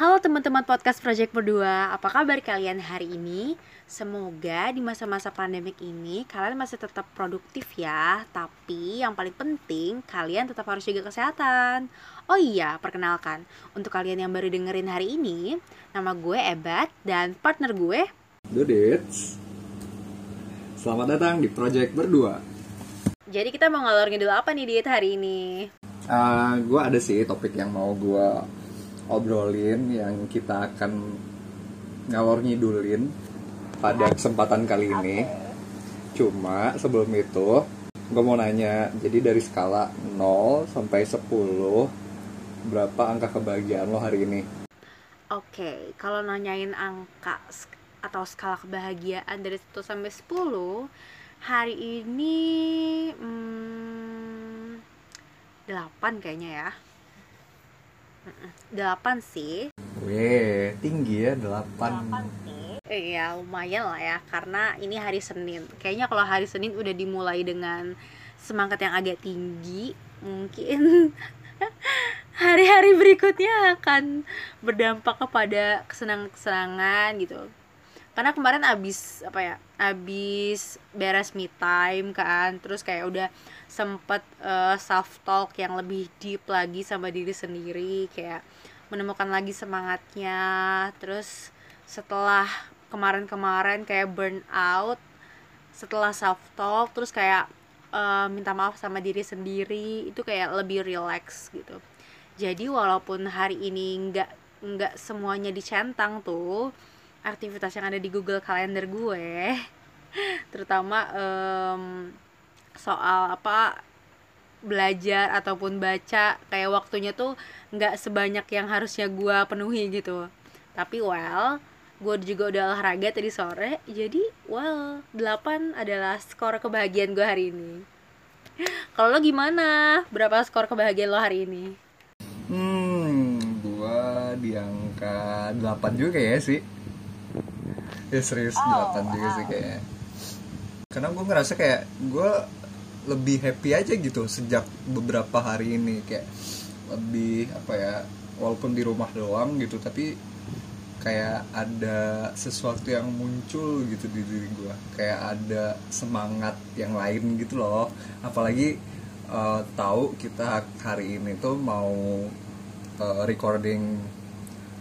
Halo teman-teman podcast Project Berdua, apa kabar kalian hari ini? Semoga di masa-masa pandemik ini kalian masih tetap produktif ya Tapi yang paling penting kalian tetap harus jaga kesehatan Oh iya, perkenalkan Untuk kalian yang baru dengerin hari ini Nama gue Ebat dan partner gue Dudits Selamat datang di Project Berdua Jadi kita mau ngalor ngidul apa nih Dit hari ini? uh, Gue ada sih topik yang mau gue obrolin yang kita akan ngalor ngidulin pada kesempatan kali ini. Cuma sebelum itu gue mau nanya, jadi dari skala 0 sampai 10 berapa angka kebahagiaan lo hari ini? Oke, kalau nanyain angka atau skala kebahagiaan dari 1 sampai 10 Hari ini hmm, 8 kayaknya ya 8 sih. Weh, tinggi ya 8 sih. Iya lumayan lah ya Karena ini hari Senin. Kayaknya kalau hari Senin udah dimulai dengan Semangat yang agak tinggi Mungkin Hari-hari berikutnya akan Berdampak kepada kesenangan-kesenangan gitu Karena kemarin abis Apa ya Abis beres me time kan Terus kayak udah sempet eh, self talk yang lebih deep lagi sama diri sendiri Kayak menemukan lagi semangatnya. Terus setelah kemarin-kemarin kayak burn out setelah self talk terus kayak eh, minta maaf sama diri sendiri itu kayak lebih relax gitu. Jadi walaupun hari ini nggak nggak semuanya dicentang tuh aktivitas yang ada di Google Calendar gue terutama em, soal apa belajar ataupun baca kayak waktunya tuh nggak sebanyak yang harusnya gue penuhi gitu. Tapi well gue juga udah olahraga tadi sore jadi well 8 adalah skor kebahagiaan gue hari ini. Kalau lo gimana? Berapa skor kebahagiaan lo hari ini? Hmm, gua di angka 8 juga ya sih Ya serius 8 juga sih kayaknya. Karena gue ngerasa kayak gue lebih happy aja gitu sejak beberapa hari ini. Kayak lebih apa ya Walaupun di rumah doang gitu tapi kayak ada sesuatu yang muncul gitu di diri gue kayak ada semangat yang lain gitu loh. Apalagi eh, tahu kita hari ini tuh mau eh, recording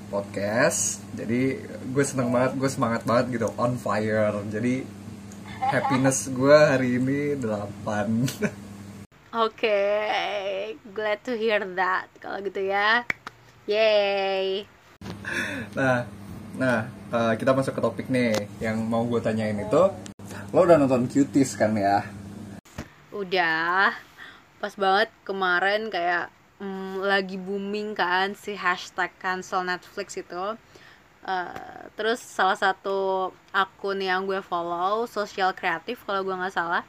podcast. Jadi gue seneng banget gue semangat banget gitu on fire. Jadi happiness gue hari ini 8 Oke, glad to hear that. Kalau gitu ya, yay. nah nah eh, kita masuk ke topik nih yang mau gue tanyain itu. Lo udah nonton cuties kan ya? Udah, pas banget kemarin kayak mm, lagi booming kan si hashtag cancel Netflix itu. Eh, terus salah satu akun yang gue follow, sosial kreatif kalau gue nggak salah,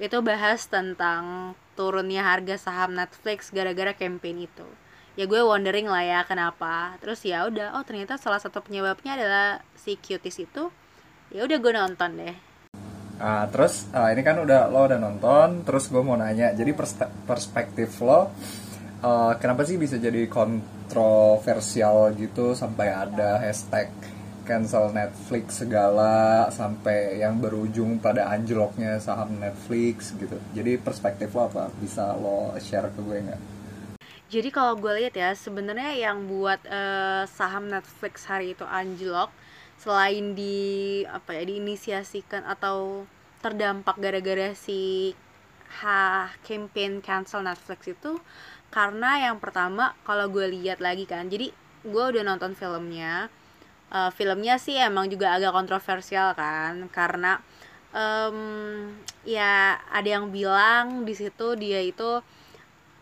itu bahas tentang turunnya harga saham Netflix gara-gara campaign itu. Ya gue wondering lah ya kenapa. Terus ya udah, oh ternyata salah satu penyebabnya adalah si cuties itu. Ya udah gue nonton deh. Ah, terus ah, ini kan udah lo udah nonton, terus gue mau nanya, jadi perspektif lo, eh, kenapa sih bisa jadi kontroversial gitu sampai ada hashtag cancel Netflix segala sampai yang berujung pada anjloknya saham Netflix gitu. Jadi perspektif lo apa? Bisa lo share ke gue nggak? Jadi kalau gue lihat ya sebenarnya yang buat eh, saham Netflix hari itu anjlok selain di apa ya diinisiasikan atau terdampak gara-gara si ha campaign cancel Netflix itu karena yang pertama kalau gue lihat lagi kan jadi gue udah nonton filmnya. Eh, filmnya sih emang juga agak kontroversial kan karena em, ya ada yang bilang di situ dia itu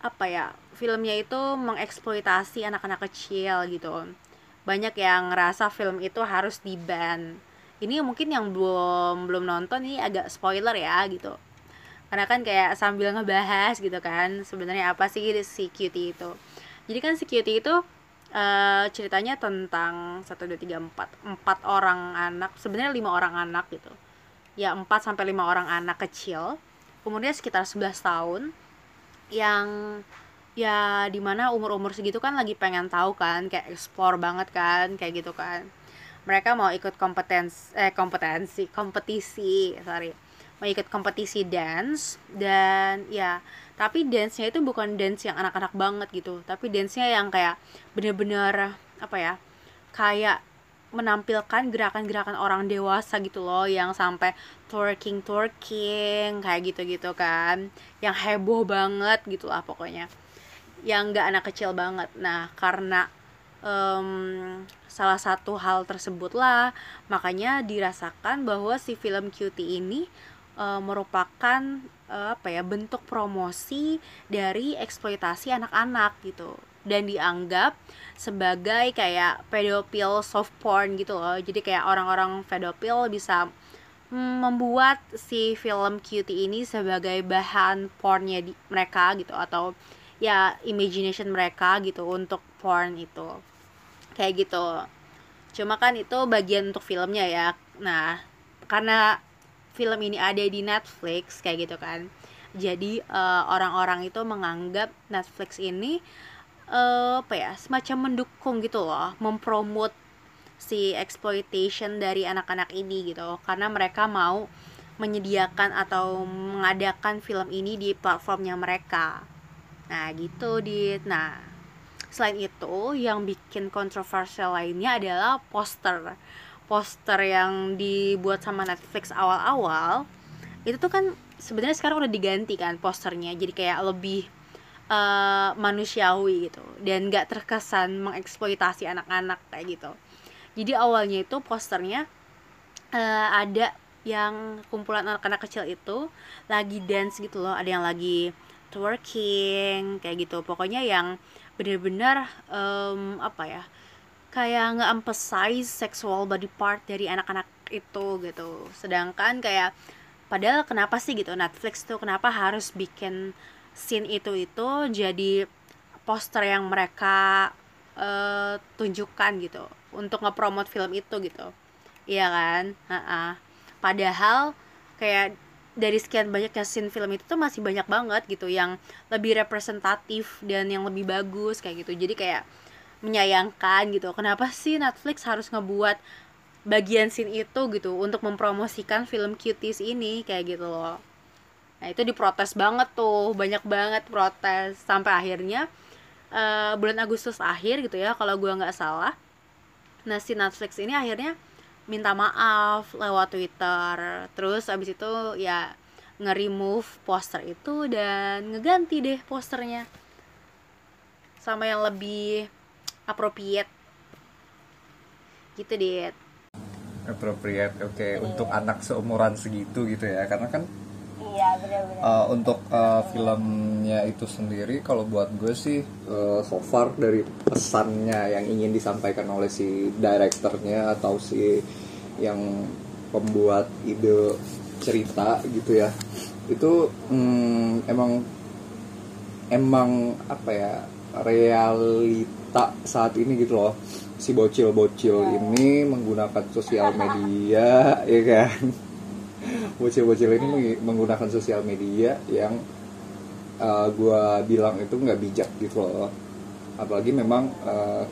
apa ya filmnya itu mengeksploitasi anak-anak kecil gitu. Banyak yang ngerasa film itu harus di ban ini mungkin yang belum belum nonton ini agak spoiler ya gitu karena kan kayak sambil ngebahas gitu kan sebenarnya apa sih si cutie itu. Jadi kan si cutie itu eh, ceritanya tentang satu dua tiga empat. Empat orang anak sebenarnya lima orang anak gitu. Ya 4 sampai lima orang anak kecil umurnya sekitar 11 tahun yang ya di mana umur-umur segitu kan lagi pengen tahu kan kayak explore banget kan kayak gitu kan. Mereka mau ikut kompetensi eh kompetensi kompetisi sorry ikut kompetisi dance dan ya tapi dance-nya itu bukan dance yang anak-anak banget gitu. Tapi dance-nya yang kayak bener-bener apa ya kayak menampilkan gerakan-gerakan orang dewasa gitu loh yang sampai twerking twerking kayak gitu-gitu kan. Yang heboh banget gitu lah pokoknya. Yang nggak anak kecil banget. Nah karena um, salah satu hal tersebut lah makanya dirasakan bahwa si film cutie ini uh, merupakan uh, apa ya bentuk promosi dari eksploitasi anak-anak gitu. Dan dianggap sebagai kayak pedofil soft porn gitu loh. Jadi kayak orang-orang pedofil bisa mm, membuat si film cutie ini sebagai bahan pornnya di mereka gitu. Atau ya imagination mereka gitu untuk porn itu. Kayak gitu. Cuma kan itu bagian untuk filmnya ya. Nah karena film ini ada di Netflix kayak gitu kan. Jadi eh, orang-orang itu menganggap Netflix ini uh, apa ya semacam mendukung gitu loh mempromot si exploitation dari anak-anak ini gitu. Karena mereka mau menyediakan atau mengadakan film ini di platformnya mereka. Nah gitu di nah selain itu yang bikin kontroversial lainnya adalah poster poster yang dibuat sama Netflix awal-awal itu tuh kan sebenarnya sekarang udah diganti kan posternya jadi kayak lebih uh, manusiawi gitu dan gak terkesan mengeksploitasi anak-anak kayak gitu. Jadi awalnya itu posternya uh, ada yang kumpulan anak-anak kecil itu lagi dance gitu loh ada yang lagi twerking kayak gitu. Pokoknya yang bener-bener um, apa ya kayak nggak emphasize sexual body part dari anak-anak itu gitu. Sedangkan kayak padahal kenapa sih gitu Netflix tuh kenapa harus bikin scene itu itu jadi poster yang mereka uh, tunjukkan gitu untuk ngepromot film itu gitu. Iya kan? Ha -ha. padahal kayak dari sekian banyaknya scene film itu tuh masih banyak banget gitu yang lebih representatif dan yang lebih bagus kayak gitu. Jadi kayak menyayangkan gitu. Kenapa sih Netflix harus ngebuat bagian scene itu gitu untuk mempromosikan film cuties ini? Kayak gitu loh. Nah itu diprotes banget tuh. Banyak banget protes. Sampai akhirnya uh, bulan Agustus akhir gitu ya kalau gue nggak salah nah si Netflix ini akhirnya minta maaf lewat Twitter. Terus abis itu ya nge-remove poster itu dan ngeganti deh posternya. Sama yang lebih appropriate gitu deh appropriate oke okay. Iya. untuk anak seumuran segitu gitu ya karena kan iya benar-benar uh, untuk uh, filmnya itu sendiri kalau buat gue sih uh, so far dari pesannya yang ingin disampaikan oleh si direkturnya atau si yang pembuat ide cerita gitu ya itu hmm, emang emang apa ya realita tak saat ini gitu loh. Si bocil-bocil ya. ini menggunakan sosial media ya kan? Bocil-bocil ini menggunakan sosial media yang uh, eh, gue bilang itu nggak bijak gitu loh. Apalagi memang uh,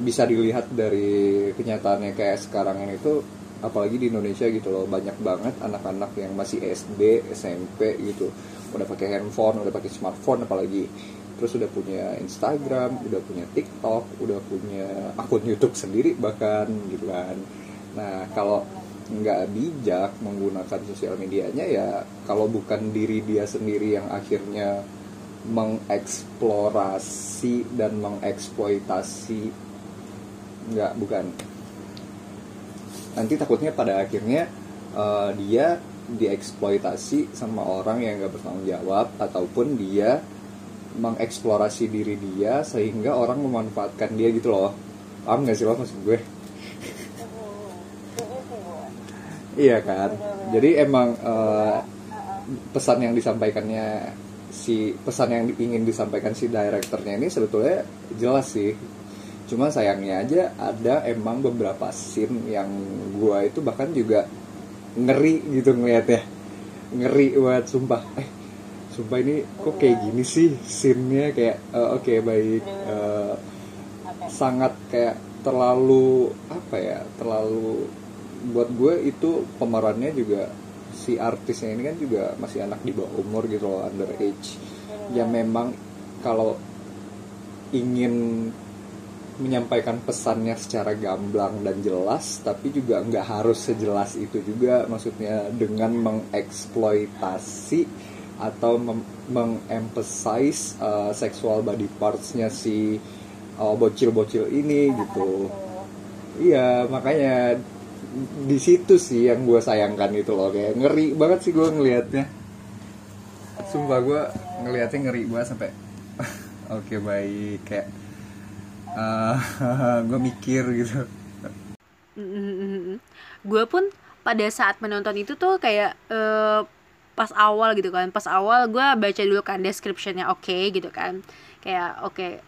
bisa dilihat dari kenyataannya kayak sekarang ini tuh apalagi di Indonesia gitu loh banyak banget anak-anak yang masih SD SMP gitu. Udah pakai handphone udah pakai smartphone apalagi terus udah punya Instagram udah punya TikTok udah punya akun YouTube sendiri bahkan gitu kan. Nah kalau nggak bijak menggunakan sosial medianya ya kalau bukan diri dia sendiri yang akhirnya mengeksplorasi dan mengeksploitasi nggak bukan. Nanti takutnya pada akhirnya uh, dia dieksploitasi sama orang yang nggak bertanggung jawab ataupun dia mengeksplorasi diri dia sehingga orang memanfaatkan dia gitu loh. Paham gak sih lo maksud gue? Iya kan? Jadi emang uh, pesan yang disampaikannya si pesan yang ingin disampaikan si direkturnya ini sebetulnya jelas sih. Cuma sayangnya aja ada emang beberapa scene yang gue itu bahkan juga ngeri gitu ngeliatnya. Ngeri buat sumpah. Eh sumpah ini kok kayak gini sih scene-nya kayak eh, oke baik Eh, sangat kayak terlalu apa ya terlalu buat gue itu pemerannya juga si artisnya ini kan juga masih anak di bawah umur gitu loh under age. Ya memang kalau ingin menyampaikan pesannya secara gamblang dan jelas tapi juga nggak harus sejelas itu juga maksudnya dengan mengeksploitasi atau mengemphasize uh, sexual body partsnya si uh, bocil-bocil ini gitu. Iya makanya di situ sih yang gue sayangkan itu loh kayak ngeri banget sih gue ngelihatnya. Sumpah gue ngelihatnya ngeri banget sampai oke baik kayak gue mikir gitu. Gue pun pada saat menonton itu tuh kayak eh, pas awal gitu kan. Pas awal gue baca dulu kan descriptionnya oke gitu kan. Kayak oke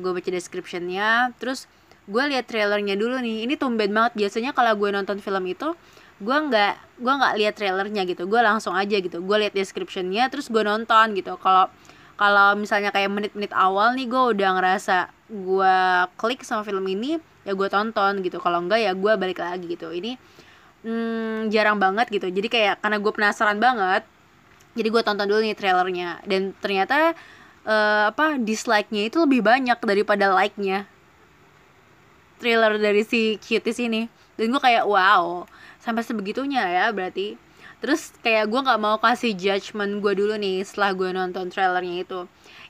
gue baca descriptionnya terus gue lihat trailernya dulu nih. Ini tumben banget. Biasanya kalau gue nonton film itu gue nggak gue nggak lihat trailernya gitu. Gue langsung aja gitu. Gue lihat descriptionnya terus gue nonton gitu. Kalau kalau misalnya kayak menit-menit awal nih gue udah ngerasa gue klik sama film ini ya gue tonton gitu. Kalau enggak ya gue balik lagi gitu. Ini hmm, jarang banget gitu. Jadi kayak karena gue penasaran banget jadi gue tonton dulu nih trailernya. Dan ternyata eh, apa dislike-nya itu lebih banyak daripada like-nya. Trailer dari si cuties ini. Dan gue kayak wow sampai sebegitunya ya berarti. Terus kayak gue nggak mau kasih judgement gue dulu nih setelah gue nonton trailernya itu.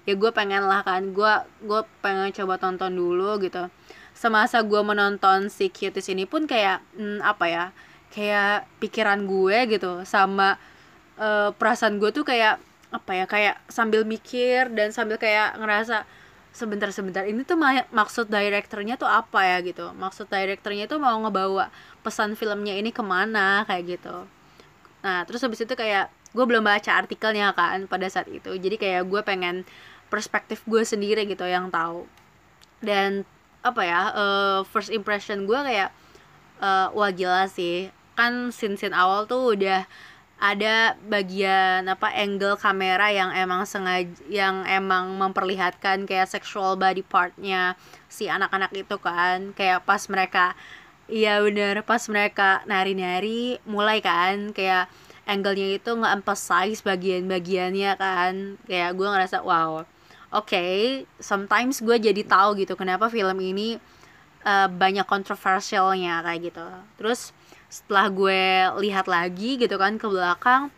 Ya gue pengen lah kan gue gue pengen coba tonton dulu gitu. Semasa gue menonton si cuties ini pun kayak hmm, apa ya kayak pikiran gue gitu sama eh, perasaan gue tuh kayak apa ya kayak sambil mikir dan sambil kayak ngerasa sebentar sebentar ini tuh ma- maksud direkturnya tuh apa ya? gitu. Maksud direkturnya tuh mau ngebawa pesan filmnya ini ke mana kayak gitu. Nah terus habis itu kayak gue belum baca artikelnya kan pada saat itu. Jadi kayak gue pengen perspektif gue sendiri gitu yang tahu. Dan apa ya eh, first impression gue kayak eh, wah gila sih. Kan scene scene awal tuh udah ada bagian apa angle kamera yang emang sengaja yang emang memperlihatkan kayak sexual body partnya si anak-anak itu kan. Kayak pas mereka iya bener pas mereka nari-nari mulai kan kayak angle-nya itu nge-emphasize bagian-bagiannya kan. Kayak gue ngerasa wow oke sometimes gue jadi tahu gitu kenapa film ini eh, banyak kontroversialnya kayak gitu. Terus setelah gue lihat lagi gitu kan ke belakang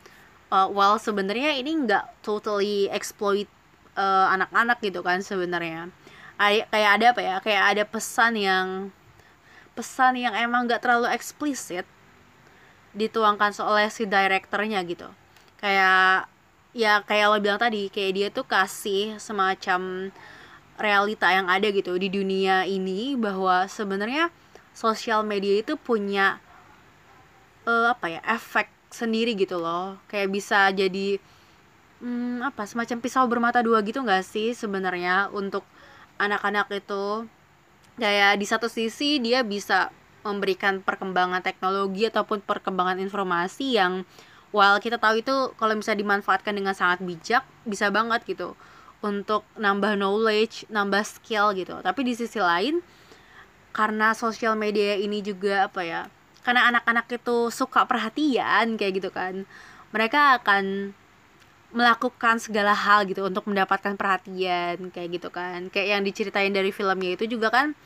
uh, well sebenarnya ini nggak totally exploit uh, anak-anak gitu kan sebenarnya. Ay- kayak ada apa ya? Kayak ada pesan yang pesan yang emang nggak terlalu eksplisit dituangkan oleh si direkturnya gitu. Kayak ya kayak lo bilang tadi kayak dia tuh kasih semacam realita yang ada gitu di dunia ini bahwa sebenarnya sosial media itu punya eh, apa ya efek sendiri gitu loh. Kayak bisa jadi hmm, apa semacam pisau bermata dua gitu nggak sih sebenarnya untuk anak-anak itu? Kayak di satu sisi dia bisa memberikan perkembangan teknologi ataupun perkembangan informasi yang while kita tahu itu kalau bisa dimanfaatkan dengan sangat bijak bisa banget gitu untuk nambah knowledge, nambah skill gitu. Tapi di sisi lain karena sosial media ini juga apa ya? Karena anak-anak itu suka perhatian kayak gitu kan. Mereka akan melakukan segala hal gitu untuk mendapatkan perhatian kayak gitu kan. Kayak yang diceritain dari filmnya itu juga kan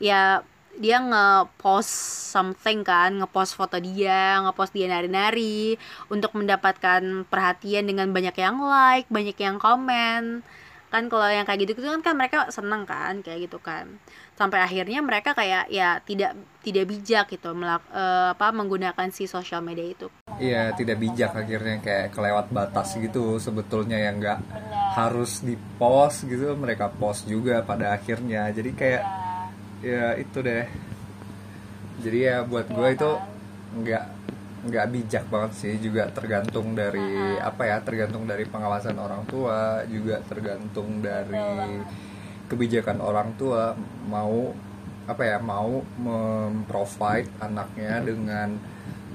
ya dia nge-post something kan, nge-post foto dia, nge-post dia nari-nari untuk mendapatkan perhatian dengan banyak yang like, banyak yang komen. Kan kalau yang kayak gitu kan kan mereka seneng kan kayak gitu kan. Sampai akhirnya mereka kayak ya tidak tidak bijak gitu melak, eh, apa menggunakan si sosial media itu. Iya tidak bijak akhirnya kayak kelewat batas gitu sebetulnya yang nggak harus di post gitu mereka post juga pada akhirnya jadi kayak ya itu deh jadi ya buat gue itu nggak nggak bijak banget sih juga tergantung dari apa ya tergantung dari pengawasan orang tua juga tergantung dari kebijakan orang tua mau apa ya mau memprovide anaknya dengan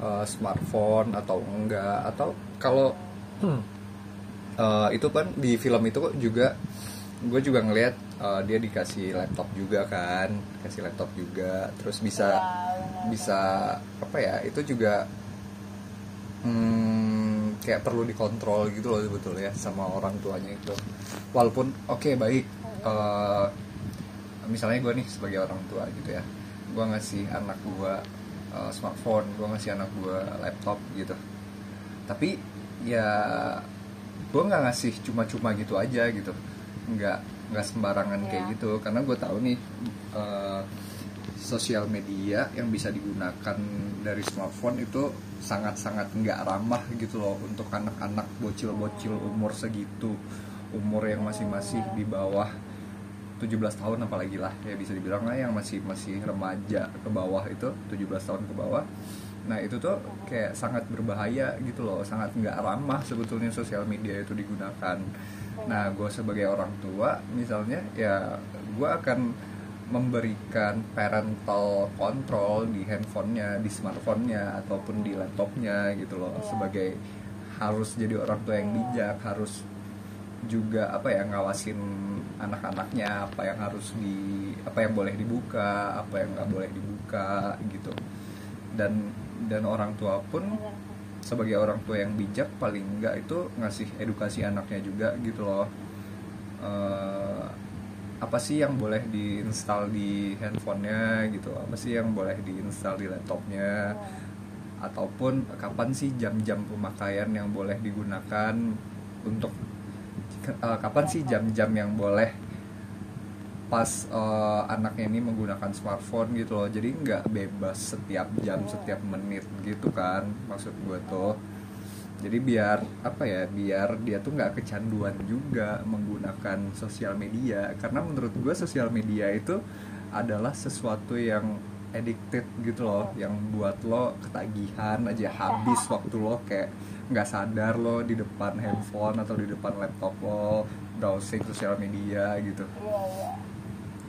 uh, smartphone atau enggak atau kalau eh, itu kan di film itu kok juga gue juga ngelihat eh, dia dikasih laptop juga kan kasih laptop juga terus bisa Iya, benar. bisa apa ya itu juga hmm, kayak perlu dikontrol gitu loh sebetulnya sama orang tuanya itu. Walaupun oke baik. Eh, misalnya gue nih sebagai orang tua gitu ya. Gue ngasih anak gue eh, smartphone gue ngasih anak gue laptop gitu. Tapi ya gue nggak ngasih cuma-cuma gitu aja gitu. Nggak nggak sembarangan kayak Iya. gitu. Karena gue tahu nih eh, sosial media yang bisa digunakan dari smartphone itu sangat-sangat nggak ramah gitu loh untuk anak-anak bocil-bocil umur segitu umur yang masih masih di bawah 17 tahun apalagi lah ya bisa dibilang lah yang masih masih remaja ke bawah itu 17 tahun ke bawah. Nah itu tuh kayak sangat berbahaya gitu loh sangat nggak ramah sebetulnya sosial media itu digunakan. Nah gue sebagai orang tua misalnya ya gue akan memberikan parental control di handphonenya di smartphonenya ataupun di laptopnya gitu loh. Sebagai harus jadi orang tua yang bijak harus juga apa ya ngawasin anak-anaknya apa yang harus di apa yang boleh dibuka apa yang nggak boleh dibuka gitu. Dan dan orang tua pun sebagai orang tua yang bijak paling enggak itu ngasih edukasi anaknya juga gitu loh. Eh, apa sih yang boleh diinstal di handphonenya gitu? Apa sih yang boleh diinstal di laptopnya? Ataupun kapan sih jam-jam pemakaian yang boleh digunakan untuk eh, kapan sih jam-jam yang boleh pas eh, anaknya ini menggunakan smartphone gitu loh? Jadi nggak bebas setiap jam setiap menit gitu kan maksud gue tuh jadi biar apa ya biar dia tuh nggak kecanduan juga menggunakan sosial media. Karena menurut gue sosial media itu adalah sesuatu yang addicted gitu loh yang buat lo ketagihan aja habis waktu lo kayak nggak sadar lo di depan handphone atau di depan laptop lo browsing sosial media gitu. Iya, iya.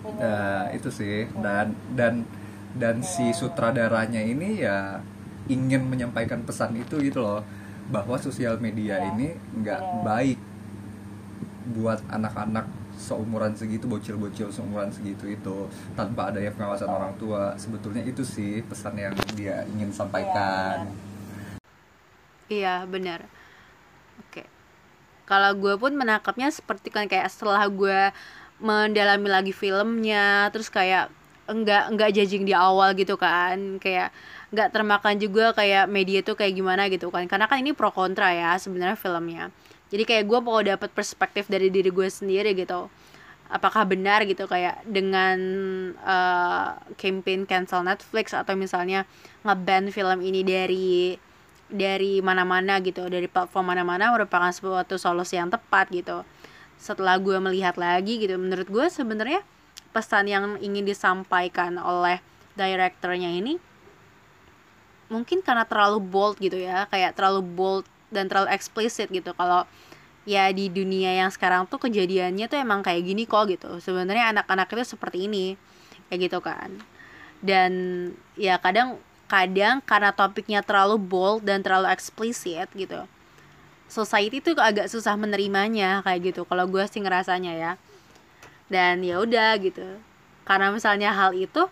Nah, itu sih. Dan dan dan si sutradaranya ini ya ingin menyampaikan pesan itu gitu loh bahwa sosial media ini nggak baik buat anak-anak seumuran segitu bocil-bocil seumuran segitu itu tanpa adanya pengawasan orang tua. Sebetulnya itu sih pesan yang dia ingin sampaikan. Iya benar. Oke. Kalau gue pun menangkapnya seperti kan kayak setelah gue mendalami lagi filmnya, terus kayak enggak enggak judging di awal gitu kan, kayak nggak termakan juga kayak media tuh kayak gimana gitu kan, karena kan ini pro kontra ya sebenarnya filmnya. Jadi kayak gue mau dapat perspektif dari diri gue sendiri gitu. Apakah benar gitu kayak dengan eh, campaign cancel Netflix atau misalnya ngeban film ini dari dari mana-mana gitu dari platform mana-mana merupakan suatu solusi yang tepat gitu setelah gue melihat lagi gitu menurut gue sebenarnya pesan yang ingin disampaikan oleh direkturnya ini mungkin karena terlalu bold gitu ya kayak terlalu bold dan terlalu eksplisit gitu. Kalau ya di dunia yang sekarang tuh kejadiannya tuh emang kayak gini kok gitu. Sebenarnya anak-anak itu seperti ini kayak gitu kan. Dan ya kadang kadang karena topiknya terlalu bold dan terlalu eksplisit gitu society tuh agak susah menerimanya kayak gitu. Kalau gue sih ngerasanya ya. Dan ya udah gitu. Karena misalnya hal itu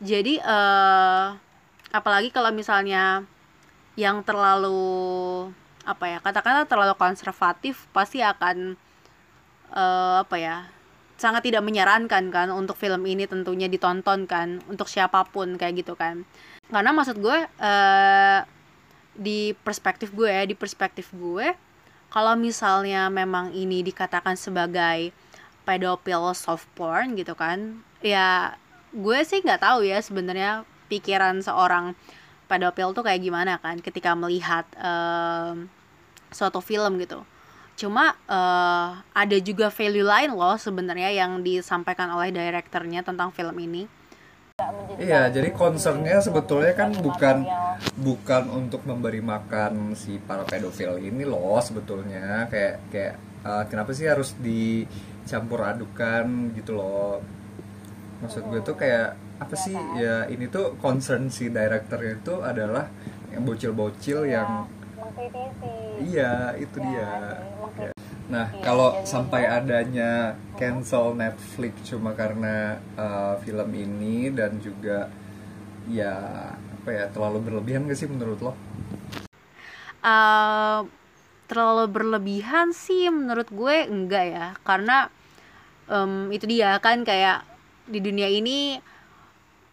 jadi eh apalagi kalau misalnya yang terlalu apa ya katakanlah terlalu konservatif pasti akan eh apa ya sangat tidak menyarankan kan untuk film ini tentunya ditonton kan untuk siapa pun kayak gitu kan. Karena maksud gue eh di perspektif gue ya di perspektif gue kalau misalnya memang ini dikatakan sebagai pedofil soft porn gitu kan ya gue sih nggak tahu ya sebenarnya pikiran seorang pedofil tuh kayak gimana kan ketika melihat em, suatu film gitu. Cuma eh, ada juga value lain loh sebenarnya yang disampaikan oleh direkturnya tentang film ini. Iya, jadi concernnya sebetulnya kan bukan bukan untuk memberi makan si para pedofil ini loh sebetulnya. Kayak kayak eh, kenapa sih harus dicampur adukan gitu loh. Maksud gue tuh kayak apa sih? ya ini tuh concern si directornya itu adalah yang bocil-bocil yang mengkritisi iya itu Ya, dia. sih, mengkritisi. Nah, Iya, kalau dan sampai adanya cancel Netflix cuma karena uh, film ini dan juga ya apa ya terlalu berlebihan gak sih menurut lo? Eh, terlalu berlebihan sih menurut gue enggak ya. Karena em, itu dia kan kayak di dunia ini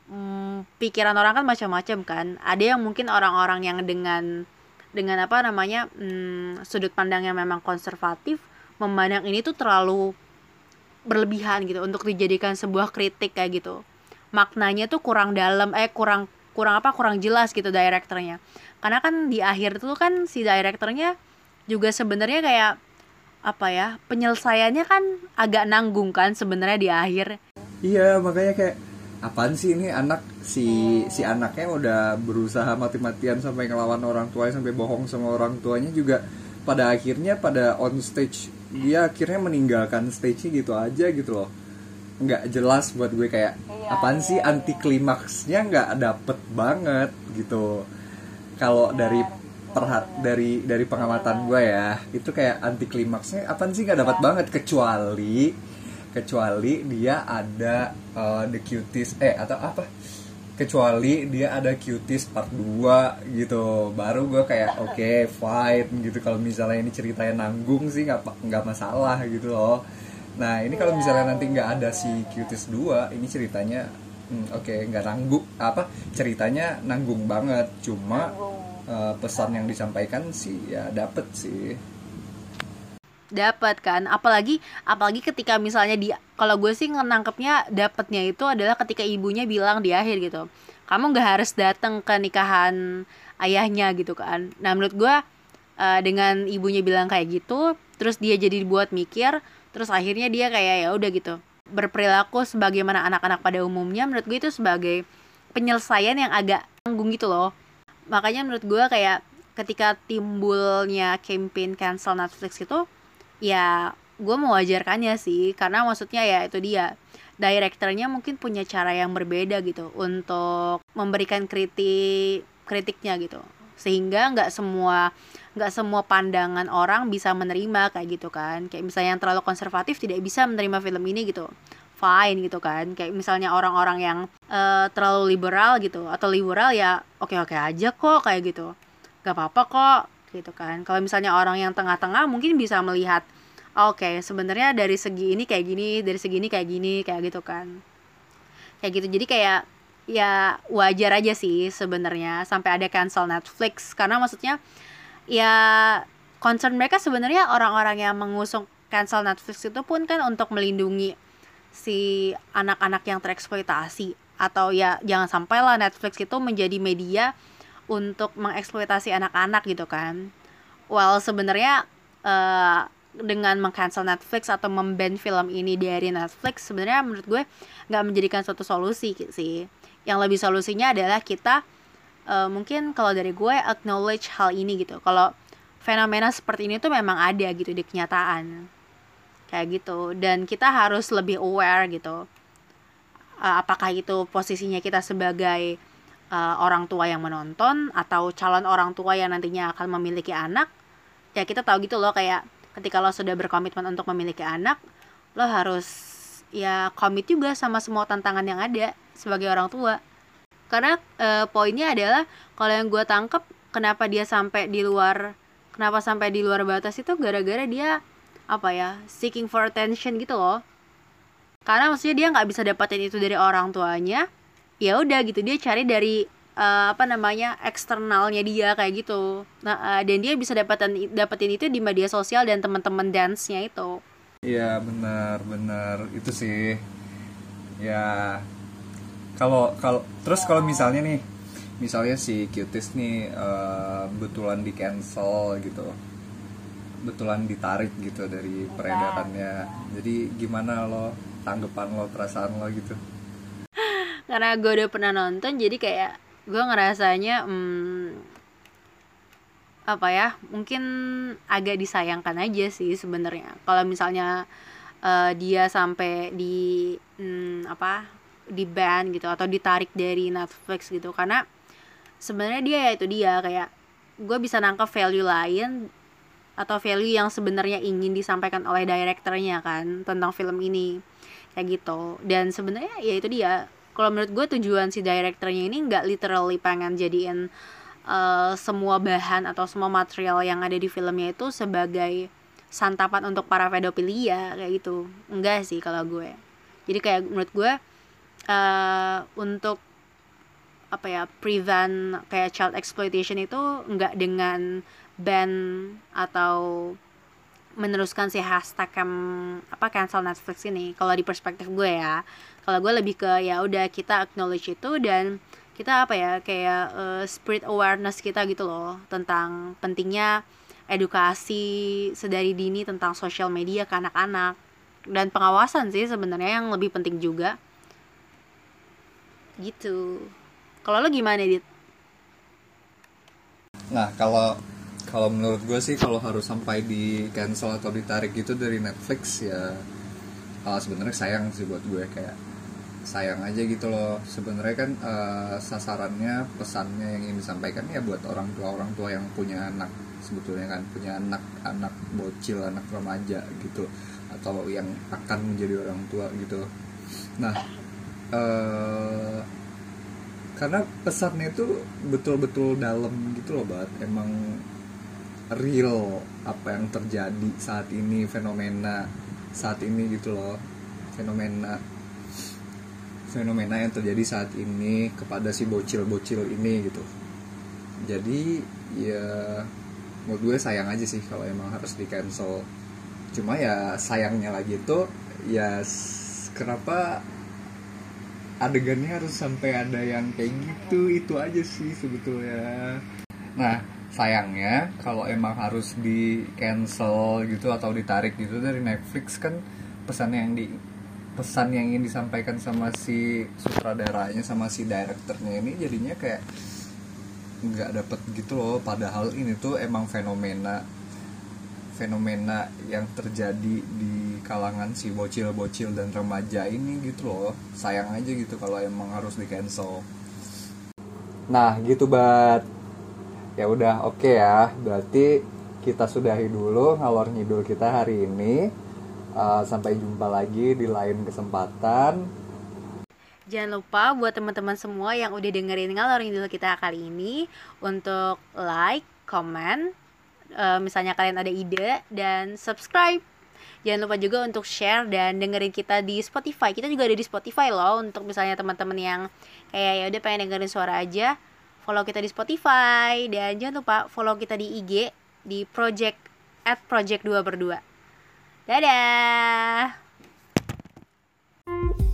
mm, pikiran orang kan macam-macam kan. Ada yang mungkin orang-orang yang dengan dengan apa namanya mm, sudut pandang yang memang konservatif memandang ini tuh terlalu berlebihan gitu untuk dijadikan sebuah kritik kayak gitu. Maknanya tuh kurang dalam eh kurang kurang apa kurang jelas gitu direkturnya. Karena kan di akhir tuh kan si direkturnya juga sebenarnya kayak apa ya penyelesaiannya kan agak nanggung kan sebenarnya di akhir. Iya, makanya kayak apaan sih ini anak? Si si anaknya udah berusaha mati-matian sampai ngelawan orang tuanya sampai bohong sama orang tuanya juga. Pada akhirnya pada on stage dia akhirnya meninggalkan stage gitu aja gitu loh. Nggak jelas buat gue kayak apaan sih anti klimaksnya nggak dapet banget gitu. Kalau dari perhat dari dari pengamatan gue ya itu kayak anti klimaksnya apaan sih nggak dapat banget kecuali kecuali dia ada uh, the cuties eh atau apa? Kecuali dia ada cuties part 2 gitu. Baru gue kayak oke fine gitu. Kalau misalnya ini ceritanya nanggung sih nggak nggak masalah gitu loh. Nah ini kalau misalnya nanti nggak ada si cuties 2 ini ceritanya hmm, oke nggak nanggung apa ceritanya nanggung banget. Cuma uh, pesan yang disampaikan sih ya dapet sih dapat kan. Apalagi apalagi ketika misalnya di kalau gue sih nangkepnya dapatnya itu adalah ketika ibunya bilang di akhir gitu kamu nggak harus datang ke nikahan ayahnya gitu kan. Nah menurut gue eh, dengan ibunya bilang kayak gitu terus dia jadi dibuat mikir terus akhirnya dia kayak ya udah gitu berperilaku sebagaimana anak-anak pada umumnya menurut gue itu sebagai penyelesaian yang agak tanggung gitu loh. Makanya menurut gue kayak ketika timbulnya campaign cancel Netflix itu ya gue mewajarkannya sih karena maksudnya ya itu dia. Direkturnya mungkin punya cara yang berbeda gitu untuk memberikan kritik kritiknya gitu. Sehingga nggak semua nggak semua pandangan orang bisa menerima kayak gitu kan. Kayak misalnya yang terlalu konservatif tidak bisa menerima film ini gitu. Fine gitu kan. Kayak misalnya orang-orang yang eh, terlalu liberal gitu atau liberal ya oke oke aja kok kayak gitu. Gak apa-apa kok gitu kan. Kalau misalnya orang yang tengah-tengah mungkin bisa melihat oke sebenarnya dari segi ini kayak gini dari segi ini kayak gini kayak gitu kan. Kayak gitu. Jadi kayak ya wajar aja sih sebenarnya sampai ada cancel Netflix. Karena maksudnya ya concern mereka sebenarnya orang-orang yang mengusung cancel Netflix itu pun kan untuk melindungi si anak-anak yang tereksploitasi. Atau ya jangan sampai lah Netflix itu menjadi media untuk mengeksploitasi anak-anak gitu kan. Well sebenarnya eh, dengan mengcancel Netflix atau memban film ini dari Netflix sebenarnya menurut gue nggak menjadikan suatu solusi sih. Yang lebih solusinya adalah kita eh, mungkin kalau dari gue acknowledge hal ini gitu. Kalau fenomena seperti ini tuh memang ada gitu di kenyataan kayak gitu dan kita harus lebih aware gitu Eh, apakah itu posisinya kita sebagai eh, orang tua yang menonton atau calon orang tua yang nantinya akan memiliki anak ya kita tahu gitu loh kayak ketika lo sudah berkomitmen untuk memiliki anak lo harus ya komit juga sama semua tantangan yang ada sebagai orang tua. Karena eh, poinnya adalah kalau yang gue tangkep kenapa dia sampai di luar kenapa sampai di luar batas itu gara-gara dia apa ya seeking for attention gitu loh. Karena maksudnya dia nggak bisa dapatin itu dari orang tuanya ya udah gitu dia cari dari eh, apa namanya eksternalnya dia kayak gitu. Nah eh, dan dia bisa dapatin dapetin itu di media sosial dan teman-teman dance-nya itu. Iya benar benar. Itu sih. Ya kalau kalau terus kalau misalnya nih misalnya si cuties nih eh, betulan di cancel gitu. Betulan ditarik gitu dari peredarannya. Jadi gimana lo tanggapan lo perasaan lo gitu karena gue udah pernah nonton jadi kayak gue ngerasanya hmm, apa ya mungkin agak disayangkan aja sih sebenarnya. Kalau misalnya eh, dia sampai di hmm, apa di ban gitu atau ditarik dari Netflix gitu. Karena sebenarnya dia ya itu dia kayak gue bisa nangkep value lain atau value yang sebenarnya ingin disampaikan oleh direkturnya kan tentang film ini. Kayak gitu. Dan sebenarnya ya itu dia kalau menurut gue tujuan si direkturnya ini nggak literally pengen jadiin uh, semua bahan atau semua material yang ada di filmnya itu sebagai santapan untuk para pedofilia kayak gitu. Enggak sih kalau gue. Jadi kayak menurut gue uh, untuk apa ya prevent kayak child exploitation itu enggak dengan ban atau meneruskan si hashtag yang apa cancel Netflix ini. Kalau di perspektif gue ya kalau gue lebih ke ya udah kita acknowledge itu dan kita apa ya kayak uh, spirit awareness kita gitu loh tentang pentingnya edukasi sedari dini tentang sosial media ke anak-anak. Dan pengawasan sih sebenarnya yang lebih penting juga. Gitu. Kalau lo gimana dit? Nah kalau kalau menurut gue sih kalau harus sampai di cancel atau ditarik gitu dari Netflix ya uh, sebenarnya sayang sih buat gue kayak sayang aja gitu loh. Sebenarnya kan uh, sasarannya pesannya yang ingin disampaikan ya buat orang tua orang tua yang punya anak sebetulnya kan punya anak anak bocil anak remaja gitu atau yang akan menjadi orang tua gitu. Nah uh, karena pesannya itu betul-betul dalam gitu loh bat. Emang real apa yang terjadi saat ini fenomena saat ini gitu loh. Fenomena fenomena yang terjadi saat ini kepada si bocil-bocil ini gitu. Jadi ya menurut gue sayang aja sih kalau emang harus di cancel cuma ya sayangnya lagi itu ya kenapa adegannya harus sampai ada yang kayak gitu? Itu aja sih sebetulnya. Nah sayangnya kalau emang harus di cancel gitu atau ditarik gitu dari Netflix kan pesan yang di pesan yang ingin disampaikan sama si sutradaranya sama si direkturnya ini jadinya kayak nggak dapet gitu loh. Padahal ini tuh emang fenomena fenomena yang terjadi di kalangan si bocil-bocil dan remaja ini gitu loh. Sayang aja gitu kalau emang harus di cancel. Nah gitu bat ya udah oke okay ya berarti kita sudahi dulu ngalor ngidul kita hari ini uh, sampai jumpa lagi di lain kesempatan Jangan lupa buat teman-teman semua yang udah dengerin ngalor ngidul kita kali ini untuk like, comment, uh, misalnya kalian ada ide dan subscribe. Jangan lupa juga untuk share dan dengerin kita di Spotify. Kita juga ada di Spotify loh untuk misalnya teman-teman yang kayak ya udah pengen dengerin suara aja follow kita di Spotify dan jangan lupa follow kita di IG di project at project 2 berdua. Dadah. thank you